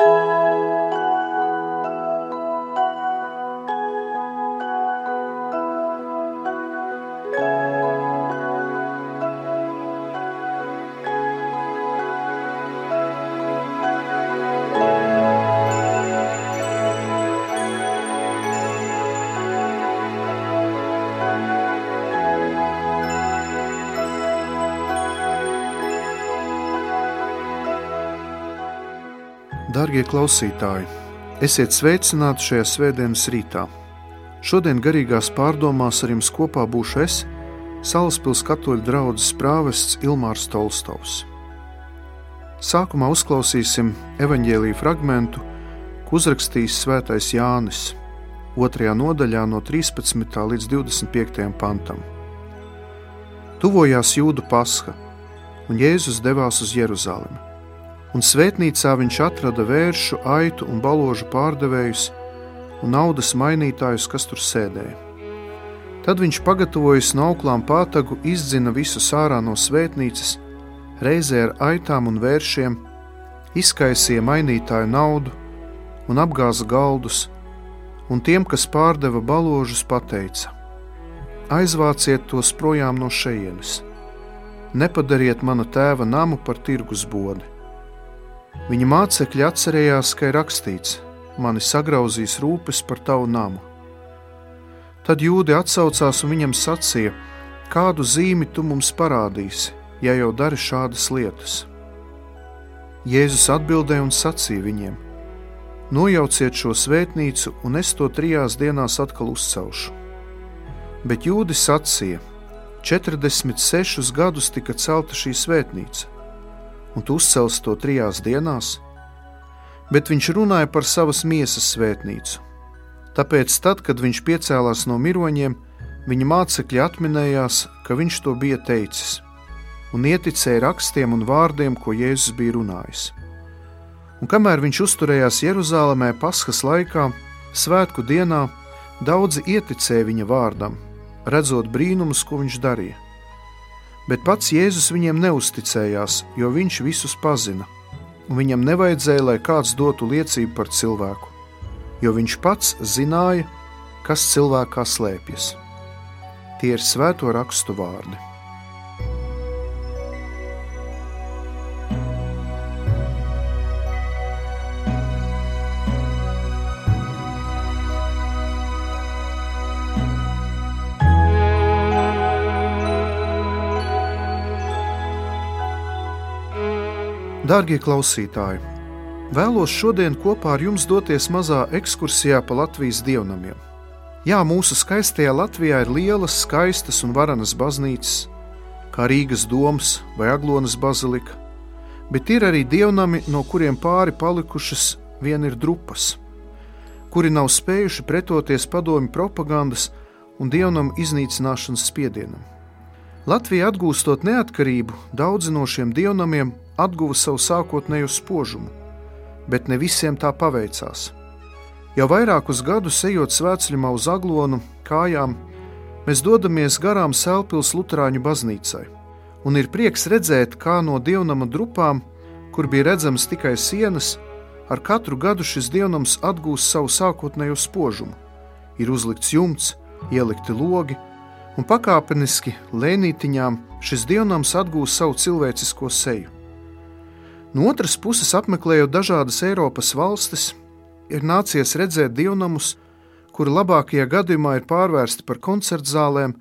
you. Darbie klausītāji, esiet sveicināti šajā svētdienas rītā. Šodien garīgās pārdomās ar jums kopā būšu es, Salaspils katoļu draugs prāvests Ilmārs Tolstovs. Sākumā uzklausīsim evaņģēlīju fragmentu, ko uzrakstījis Svētais Jānis, 2. nodaļā no 13. līdz 25. pantam. Tuvojās jūdu pasha, un Jēzus devās uz Jeruzalemi un svētnīcā viņš atrada vēršu, aitu un baložu pārdevējus un naudas mainītājus, kas tur sēdēja. Tad viņš pagatavojas no auklām pātagu, izdzina visus ārā no svētnīcas, reizē ar aitām un vēršiem, izkaisīja mainītāju naudu un apgāza galdus, un tiem, kas pārdeva baložus, pateica: Aizvāciet tos projām no šejienes, nepadariet manu tēva namu par tirgus bodi. Viņa mācekļi atcerējās, ka ir rakstīts: Mani sagrauzīs rūpes par tavu namu. Tad jūdi atsaucās un viņam sacīja: Kādu zīmi tu mums parādīsi, ja jau dari šādas lietas? Jēzus atbildēja un sacīja viņiem: Nojauciet šo svētnīcu, un es to trijās dienās atkal uzcelšu. Bet jūdi sacīja: 46 gadus tika celta šī svētnīca un tu uzcels to trijās dienās? Bet viņš runāja par savas miesas svētnīcu. Tāpēc, tad, kad viņš piecēlās no miroņiem, viņa mācekļi atminējās, ka viņš to bija teicis, un ieticēja rakstiem un vārdiem, ko Jēzus bija runājis. Un kamēr viņš uzturējās Jeruzalemē Paskas laikā, svētku dienā, daudzi ieticēja viņa vārdam, redzot brīnumus, ko viņš darīja bet pats Jēzus viņiem neusticējās, jo viņš visus pazina, un viņam nevajadzēja, lai kāds dotu liecību par cilvēku, jo viņš pats zināja, kas cilvēkā slēpjas. Tie ir svēto rakstu vārdi. Darbie klausītāji, vēlos šodien kopā ar jums doties mazā ekskursijā pa Latvijas dievnamiem. Jā, mūsu skaistajā Latvijā ir lielas, skaistas un varenas baznīcas, kā Rīgas doms vai Aglonas bazilika, bet ir arī dievnami, no kuriem pāri palikušas vien ir drupas, kuri nav spējuši pretoties padomju propagandas un dievnamu iznīcināšanas spiedienam. Latvija atgūstot neatkarību, daudzi no šiem dievnamiem atguva savu sākotnējo spožumu, bet ne visiem tā paveicās. Jau vairākus gadus ejot svētceļā uz aglonu kājām, mēs dodamies garām Sēlpils Lutāņu baznīcai, un ir prieks redzēt, kā no dievnama drupām, kur bija redzamas tikai sienas, ar katru gadu šis dievnams atgūst savu sākotnējo spožumu. Ir uzlikts jumts, ielikti logi, un pakāpeniski lēnītiņām šis dievnams atgūst savu cilvēcisko seju. No otras puses, apmeklējot dažādas Eiropas valstis, ir nācies redzēt dievnamus, kuri labākajā gadījumā ir pārvērsti par koncertzālēm,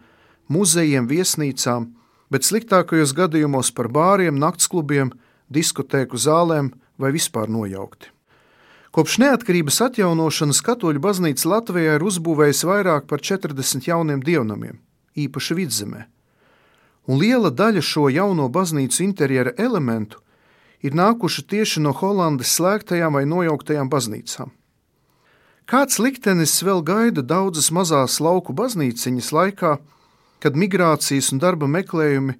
muzejiem, viesnīcām, bet sliktākajos gadījumos par bāriem, naktsklubiem, diskotēku zālēm vai vispār nojaukti. Kopš neatkarības atjaunošanas Katoļu baznīca Latvijā ir uzbūvējusi vairāk par 40 jauniem dievnamiem, īpaši vidzemē. Un liela daļa šo jauno baznīcu interjera elementu ir nākuši tieši no Holandes slēgtajām vai nojauktajām baznīcām. Kāds liktenis vēl gaida daudzas mazās lauku baznīciņas laikā, kad migrācijas un darba meklējumi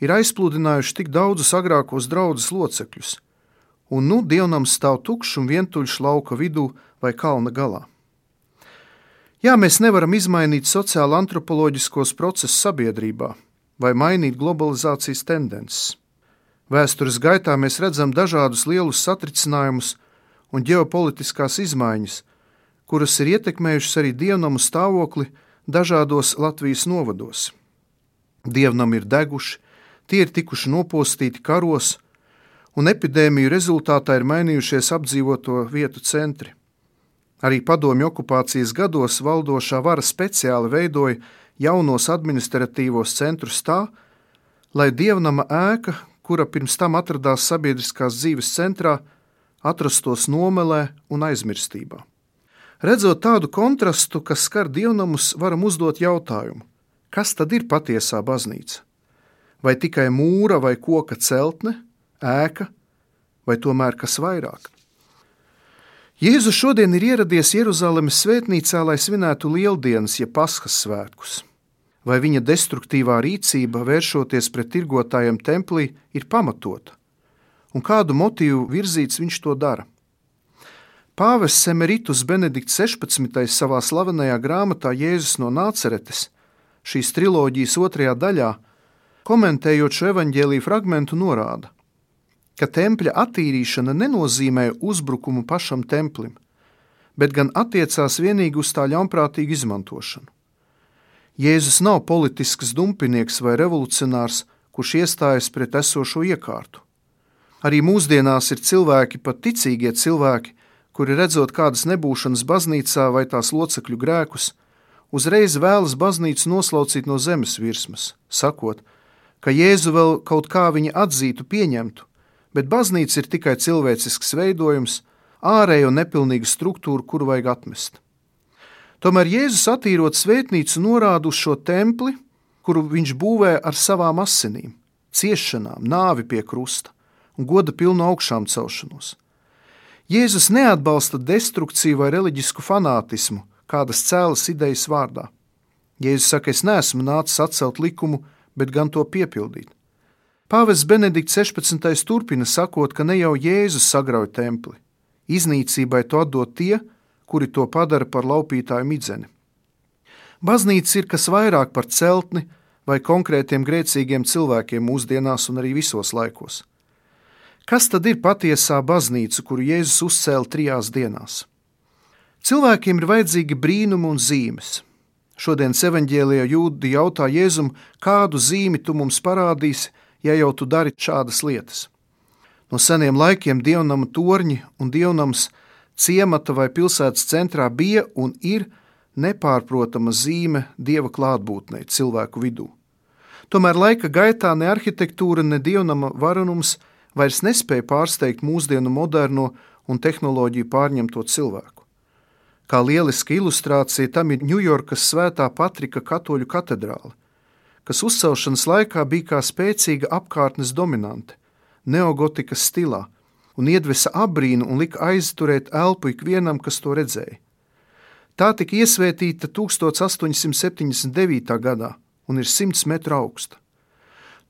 ir aizpludinājuši tik daudzus agrākos draugus locekļus, un nu dievnams stāv tukšs un vientuļš lauka vidū vai kalna galā. Jā, mēs nevaram izmainīt sociālo antropoloģiskos procesus sabiedrībā vai mainīt globalizācijas tendences. Vēstures gaitā mēs redzam dažādus lielus satricinājumus un ģeopolitiskās izmaiņas, kuras ir ietekmējušas arī dievnamu stāvokli dažādos Latvijas novados. Dievnami ir deguši, tie ir tikuši nopostīti karos, un epidēmiju rezultātā ir mainījušies apdzīvoto vietu centri. Arī padomju okupācijas gados valdošā vara speciāli veidoja jaunos administratīvos centrus tā, lai dievnama ēka, kura pirms tam atradās sabiedriskās dzīves centrā, atrastos nomelē un aizmirstībā. Redzot tādu kontrastu, kas skar dievnamus, varam uzdot jautājumu, kas tad ir patiesā baznīca? Vai tikai mūra vai koka celtne, ēka, vai tomēr kas vairāk? Jēzus šodien ir ieradies Jeruzalemes svētnīcā, lai svinētu lieldienas, jeb ja paskas svētkus. Vai viņa destruktīvā rīcība, vēršoties pret tirgotājiem templī, ir pamatota? Un kādu motīvu virzīts viņš to dara? Pāvests Emeritus Benedikts 16. savā slavenajā grāmatā Jēzus no Nāceretes, šīs triloģijas otrajā daļā, komentējot šo evaņģēlīju fragmentu, norāda: ka tempļa attīrīšana nenozīmē uzbrukumu pašam templim, bet gan attiecās tikai uz tā ļaunprātīgu izmantošanu. Jēzus nav politisks dumpinieks vai revolucionārs, kurš iestājas pret esošo iekārtu. Arī mūsdienās ir cilvēki, pat ticīgie cilvēki, kuri redzot kādas nebūšanas baznīcā vai tās locekļu grēkus, uzreiz vēlas baznīcu noslaucīt no zemes virsmas, sakot, ka Jēzu vēl kaut kā viņa atzītu, pieņemtu, bet baznīca ir tikai cilvēcisks veidojums, ārējo nepilnīgu struktūru, kuru vajag atmest. Tomēr Jēzus attīrot svētnīcu norāda uz šo templi, kuru viņš būvē ar savām asinīm, ciešanām, nāvi pie krusta un goda pilnu augšām celšanos. Jēzus neatbalsta destrukciju vai reliģisku fanātismu, kādas cēlas idejas vārdā. Jēzus saka, es neesmu nācis atcelt likumu, bet gan to piepildīt. Pāvests Benedikts 16. turpina sakot, ka ne jau Jēzus sagrauj templi, iznīcībai to atdod tie, kuri to padara par laupītāju midzeni. Baznīca ir kas vairāk par celtni vai konkrētiem grēcīgiem cilvēkiem mūsdienās un arī visos laikos. Kas tad ir patiesā baznīca, kuru Jēzus uzcēla trijās dienās? Cilvēkiem ir vajadzīgi brīnumi un zīmes. Šodienas evanģēlijā jūdi jautā Jēzum, kādu zīmi tu mums parādīsi, ja jau tu dari šādas lietas. No seniem laikiem dievnama torņi un dievnams ciemata vai pilsētas centrā bija un ir nepārprotama zīme dieva klātbūtnei cilvēku vidū. Tomēr laika gaitā ne arhitektūra, ne dievnama varonums vairs nespēja pārsteigt mūsdienu moderno un tehnoloģiju pārņemto cilvēku. Kā lieliska ilustrācija tam ir Ņujorkas Svētā Patrika katoļu katedrāle, kas uzcelšanas laikā bija kā spēcīga apkārtnes dominante, neogotikas stilā, un iedvesa abrīnu un lika aizturēt elpu ikvienam, kas to redzēja. Tā tika iesvētīta 1879. gadā un ir 100 metru augsta.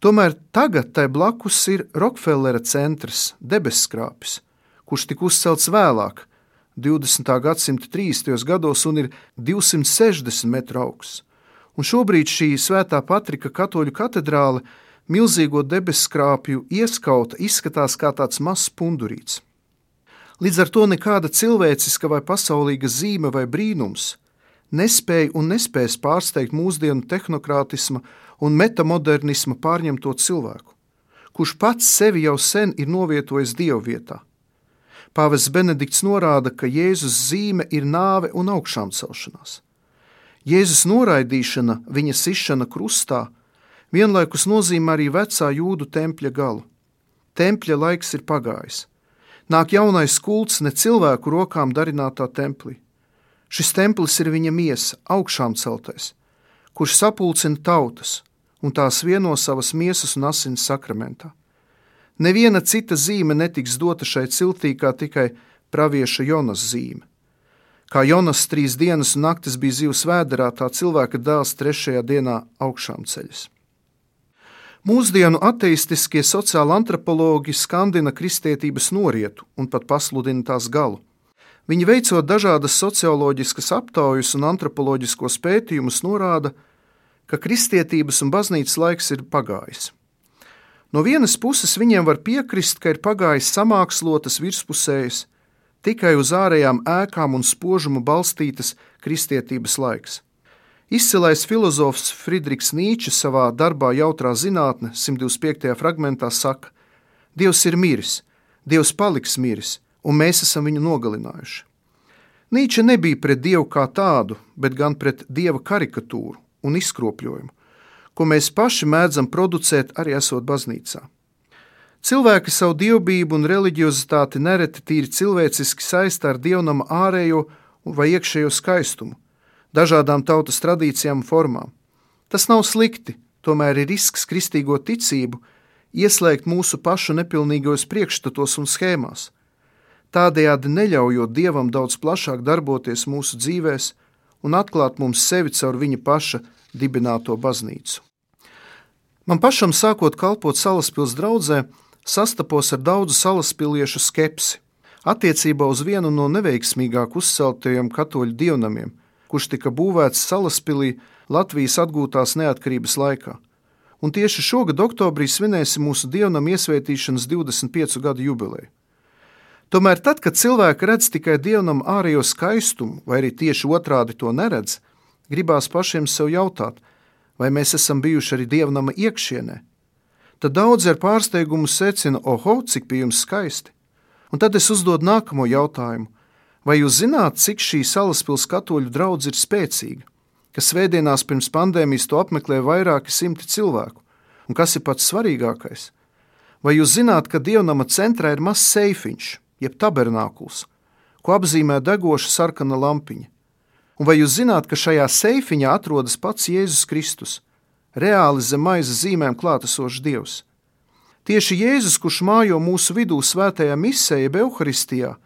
Tomēr tagad tai blakus ir Rokfellera centrs, debesskrāpis, kurš tika uzcelts vēlāk, 20. gadsimta 30. gados un ir 260 metru augsts un šobrīd šī svētā Patrika katoļu katedrāle milzīgo debeskrāpju ieskauta izskatās kā tāds mazs pundurīts. Līdz ar to nekāda cilvēciska vai pasaulīga zīme vai brīnums nespēja un nespēs pārsteigt mūsdienu tehnokrātisma un metamodernisma pārņemto cilvēku, kurš pats sevi jau sen ir novietojis Dieva vietā. Pāvests Benedikts norāda, ka Jēzus zīme ir nāve un augšām celšanās. Jēzus noraidīšana, viņa sišana krustā, vienlaikus nozīmē arī vecā jūdu tempļa galu. Tempļa laiks ir pagājis. Nāk jaunais kults ne cilvēku rokām darinātā templī. Šis templis ir viņa miesa, augšām celtais, kurš sapulcina tautas un tās vieno savas miesas un asins sakramentā. Neviena cita zīme netiks dota šai ciltī kā tikai pravieša Jonas zīme. Kā Jonas trīs dienas un naktis bija zivs vēderā, tā cilvēka dēls trešajā dienā augšām ceļas. Mūsdienu ateistiskie sociāli antropologi skandina kristietības norietu un pat pasludina tās galu. Viņi veicot dažādas socioloģiskas aptaujas un antropoloģiskos pētījumus, norāda, ka kristietības un baznīcas laiks ir pagājis. No vienas puses viņiem var piekrist, ka ir pagājis samākslotas, virspusējas, tikai uz ārējām ēkām un spožumu balstītas kristietības laiks. Izcilais filozofs Friedrichs Nīčs savā darbā Jautrā zinātne 125. fragmentā saka: Dievs ir miris, Dievs paliks miris, un mēs esam viņu nogalinājuši. Nīča nebija pret Dievu kā tādu, bet gan pret Dieva karikatūru un izkropļojumu, ko mēs paši mēdzam producēt arī esot baznīcā. Cilvēki savu dievbijību un reliģiozitāti nereti tīri cilvēciski saista ar dievnama ārējo vai iekšējo skaistumu, dažādām tautas tradīcijām un formām. Tas nav slikti, tomēr ir risks kristīgo ticību ieslēgt mūsu pašu nepilnīgos priekšstatos un schēmās, tādējādi neļaujot dievam daudz plašāk darboties mūsu dzīvēm un atklāt mums sevi caur viņa paša dibināto baznīcu. Man pašam sākot kalpot Salaspils draudzē, sastapos ar daudzu salaspiliešu skepsi attiecībā uz vienu no neveiksmīgāk uzceltajiem katoļu dievnamiem, kurš tika būvēts Salaspilī Latvijas atgūtās neatkarības laikā. Un tieši šogad oktobrī svinēsim mūsu dievnam iesvētīšanas 25 gadu jubileju. Tomēr tad, kad cilvēki redz tikai dievnam ārējo skaistumu, vai arī tieši otrādi to neredz, gribās pašiem sev jautāt, vai mēs esam bijuši arī dievnama iekšienē, tad daudzi ar pārsteigumu secina, oho, cik pie jums skaisti. Un tad es uzdodu nākamo jautājumu. Vai jūs zināt, cik šī salaspils katoļu draudz ir spēcīga? Ka svētdienās pirms pandēmijas to apmeklē vairāki simti cilvēku. Un kas ir pats svarīgākais? Vai jūs zināt, ka dievnama centrā ir mazs seifiņš, jeb tabernākuls, ko apzīmē degoša sarkana lampiņa? Un vai jūs zināt, ka šajā seifiņā atrodas pats Jēzus Kristus? reāli zem maizes zīmēm klātesošs Dievs. Tieši Jēzus, kurš mājo mūsu vidū svētajā misē, jeb evaharistijā,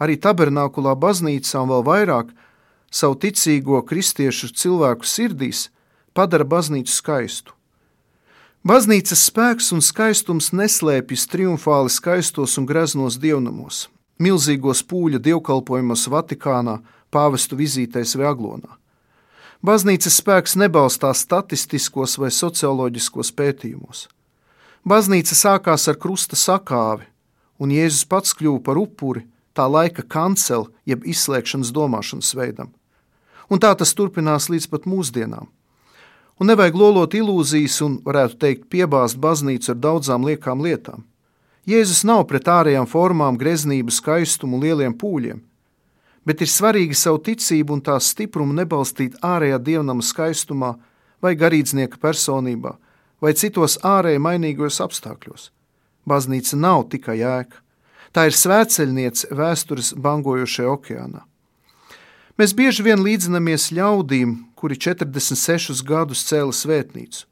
arī tabernākulā baznīcā un vēl vairāk savu ticīgo kristiešu cilvēku sirdīs, padara baznīcu skaistu. Baznīcas spēks un skaistums neslēpjas triumfāli skaistos un greznos dievnamos, milzīgos pūļa dievkalpojumos Vatikānā, pāvestu vizītēs vai aglonā. Baznīcas spēks nebalstās statistiskos vai socioloģiskos pētījumos. Baznīca sākās ar krusta sakāvi, un Jēzus pats kļuva par upuri tā laika kanceli, jeb izslēgšanas domāšanas veidam. Un tā tas turpinās līdz pat mūsdienām. Un nevajag lolot ilūzijas un, varētu teikt, piebāzt baznīcu ar daudzām liekām lietām. Jēzus nav pret ārējām formām, greznību, skaistumu, lieliem pūļiem bet ir svarīgi savu ticību un tās stiprumu nebalstīt ārējā dievnama skaistumā vai garīdznieka personībā vai citos ārēji mainīgos apstākļos. Baznīca nav tikai ēka. Tā ir svētceļniece vēstures bangojošajā okeānā. Mēs bieži vien līdzinamies ļaudīm, kuri 46 gadus cēla svētnīcu.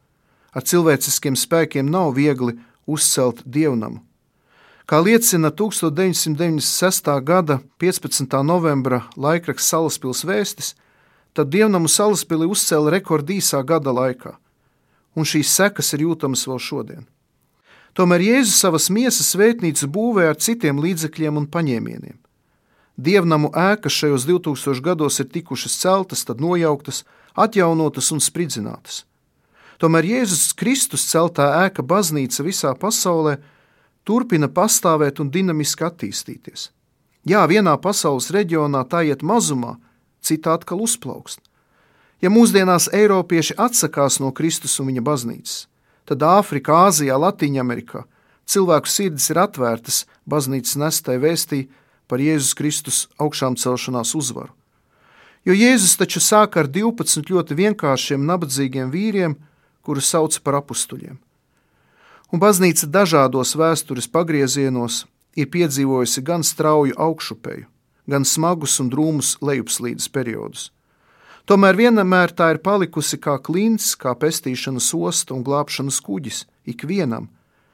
Ar cilvēciskiem spēkiem nav viegli uzcelt dievnamu, Kā liecina 1996. gada 15. novembra laikraksts Salaspils vēstis, tad dievnamu Salaspili uzcēla rekordīsā gada laikā, un šīs sekas ir jūtamas vēl šodien. Tomēr Jēzus savas miesas svētnīcu būvē ar citiem līdzekļiem un paņēmieniem. Dievnamu ēkas šajos 2000 gados ir tikušas celtas, tad nojauktas, atjaunotas un spridzinātas. Tomēr Jēzus Kristus celtā ēka baznīca visā pasaulē turpina pastāvēt un dinamiski attīstīties. Jā, vienā pasaules reģionā tā iet mazumā, citā atkal uzplaukst. Ja mūsdienās Eiropieši atsakās no Kristus un viņa baznīcas, tad Āfrikā, Āzijā, Latvijā cilvēku sirdis ir atvērtas baznīcas nestai vēstī par Jēzus Kristus augšām celšanās uzvaru. Jo Jēzus taču sāk ar 12 ļoti vienkāršiem, nabadzīgiem vīriem, kurus sauc par apstuļiem un baznīca dažādos vēstures pagriezienos ir piedzīvojusi gan strauju augšupeju, gan smagus un drūmus lejupslīdes periodus. Tomēr vienmēr tā ir palikusi kā klints, kā pestīšanas osta un glābšanas kuģis ikvienam,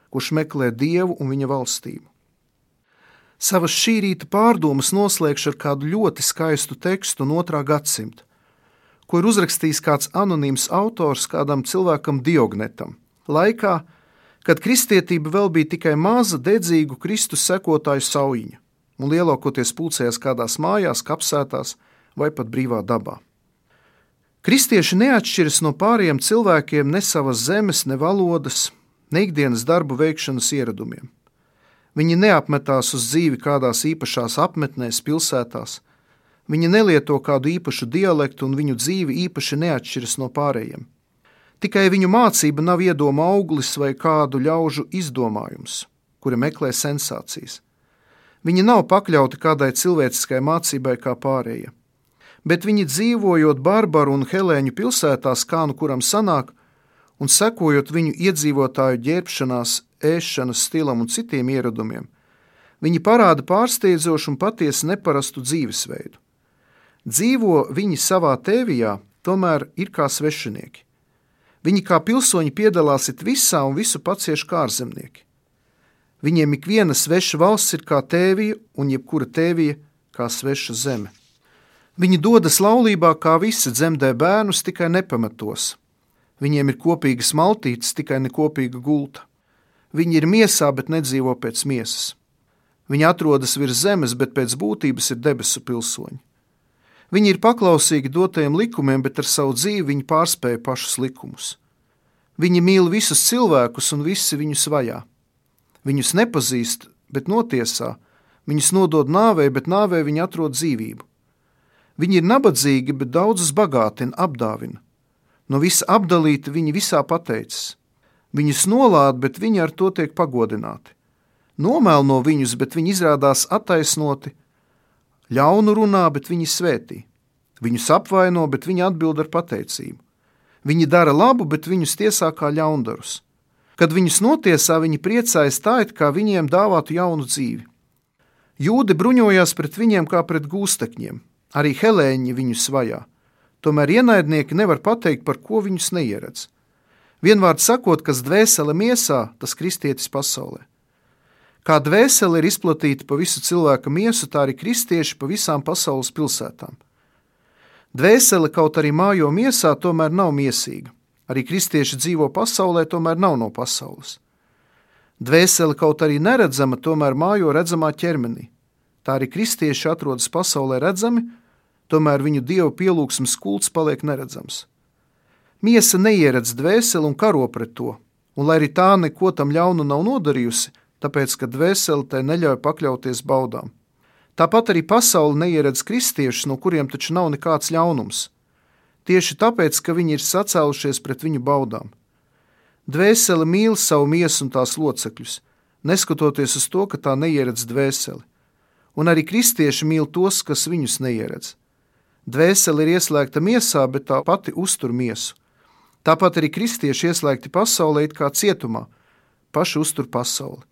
kurš meklē dievu un viņa valstību. Savas šī rīta pārdomas noslēgšu ar kādu ļoti skaistu tekstu no otrā gadsimta, ko ir uzrakstījis kāds anonīms autors kādam cilvēkam Diognetam, laikā, kad kristietība vēl bija tikai maza, dedzīgu Kristus sekotāju saujiņa, un lielākoties pulcējās kādās mājās, kapsētās vai pat brīvā dabā. Kristieši neatšķiras no pārējiem cilvēkiem ne savas zemes, ne valodas, ne ikdienas darbu veikšanas ieradumiem. Viņi neapmetās uz dzīvi kādās īpašās apmetnēs, pilsētās. Viņi nelieto kādu īpašu dialektu, un viņu dzīve īpaši neatšķiras no pārējiem. Tikai viņu mācība nav iedoma auglis vai kādu ļaužu izdomājums, kuri meklē sensācijas. Viņi nav pakļauti kādai cilvēciskai mācībai kā pārējie. Bet viņi dzīvojot barbaru un helēņu pilsētās, kā nu kuram sanāk, un sekojot viņu iedzīvotāju ģērbšanās, ēšanas stilam un citiem ieradumiem, viņi parāda pārsteidzošu un patiesi neparastu dzīvesveidu. Dzīvo viņi savā tēvijā, tomēr ir kā svešinieki. Viņi kā pilsoņi piedalās it visā un visu pacieš kā ārzemnieki. Viņiem ik viena sveša valsts ir kā tēvija, un jebkura tēvija kā sveša zeme. Viņi dodas laulībā, kā visi dzemdē bērnus, tikai nepamatos. Viņiem ir kopīgas maltītes, tikai ne kopīga gulta. Viņi ir miesā, bet nedzīvo pēc miesas. Viņi atrodas virs zemes, bet pēc būtības ir debesu pilsoņi. Viņi ir paklausīgi dotajiem likumiem, bet ar savu dzīvi viņi pārspēja pašus likumus. Viņi mīl visus cilvēkus, un visi viņus vajā. Viņus nepazīst, bet notiesā, viņus nodod nāvei, bet nāvei viņi atrod dzīvību. Viņi ir nabadzīgi, bet daudzus bagātina, apdāvina. No visa apdalīta viņi visā pateicas. Viņus nolāda, bet viņi ar to tiek pagodināti. Nomēl viņus, bet viņi izrādās attaisnoti, Ļaunu runā, bet viņi svētī. Viņus apvaino, bet viņi atbild ar pateicību. Viņi dara labu, bet viņus tiesā kā ļaundarus. Kad viņus notiesā, viņi priecājas tā, it kā viņiem dāvātu jaunu dzīvi. Jūdi bruņojās pret viņiem kā pret gūstekņiem, arī helēņi viņus vajā. Tomēr ienaidnieki nevar pateikt, par ko viņus neieredz. Vienvārds sakot, kas dvēsele miesā, tas kristietis pasaulē. Kā dvēsele ir izplatīta pa visu cilvēka miesu, tā arī kristieši pa visām pasaules pilsētām. Dvēsele kaut arī mājo miesā, tomēr nav miesīga. Arī kristieši dzīvo pasaulē, tomēr nav no pasaules. Dvēsele kaut arī neredzama, tomēr mājo redzamā ķermenī. Tā arī kristieši atrodas pasaulē redzami, tomēr viņu dievu pielūgsmes kults paliek neredzams. Miesa neieredz dvēseli un karo pret to, un lai arī tā neko tam ļaunu nav nodarījusi, tāpēc, ka dvēsele tai neļauj pakļauties baudām. Tāpat arī pasaule neieredz kristiešus, no kuriem taču nav nekāds ļaunums. Tieši tāpēc, ka viņi ir sacēlušies pret viņu baudām. Dvēsele mīl savu miesu un tās locekļus, neskatoties uz to, ka tā neieredz dvēseli. Un arī kristieši mīl tos, kas viņus neieredz. Dvēsele ir ieslēgta miesā, bet tā pati uztur miesu. Tāpat arī kristieši ieslēgti pasaulē, it kā cietumā, paši uztur pasauli.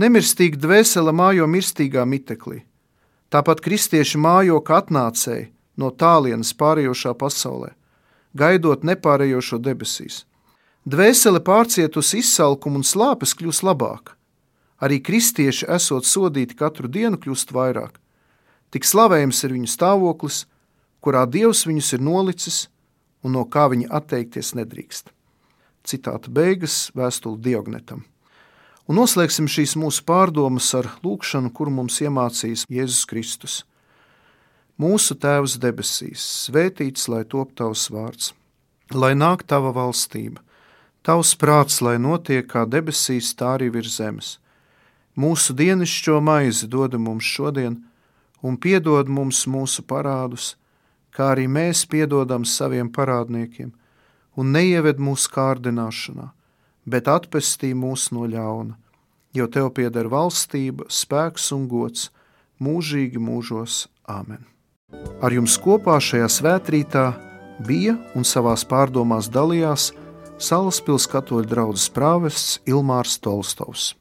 Nemirstīga dvēsele mājo mirstīgā miteklī. Tāpat kristieši mājo kā atnācēji no tālienes pārējošā pasaulē, gaidot nepārējošo debesīs. Dvēsele pārcietusi izsalkumu un slāpes kļūst labāk. Arī kristieši, esot sodīti katru dienu, kļūst vairāk. Tik slavējams ir viņu stāvoklis, kurā Dievs viņus ir nolicis un no kā viņi atteikties nedrīkst. Citāta beigas vēstuli Diognetam. Un noslēgsim šīs mūsu pārdomas ar lūkšanu, kur mums iemācīs Jēzus Kristus. Mūsu Tēvs debesīs, svētīts lai top tavs vārds, lai nāk tava valstība, tavs prāts, lai notiek kā debesīs, tā arī virs zemes. Mūsu dienascho maizi dod mums šodien, un piedod mums mūsu parādus, kā arī mēs piedodam saviem parādniekiem, un neieved mūsu kārdināšanā bet atpestī mūs no ļauna, jo tev pieder valstība, spēks un gods mūžīgi mūžos. Āmen! Ar jums kopā šajā svētkrītā bija un savās pārdomās dalījās Salaspils katoļu draugs prāvests Ilmārs Tolstovs.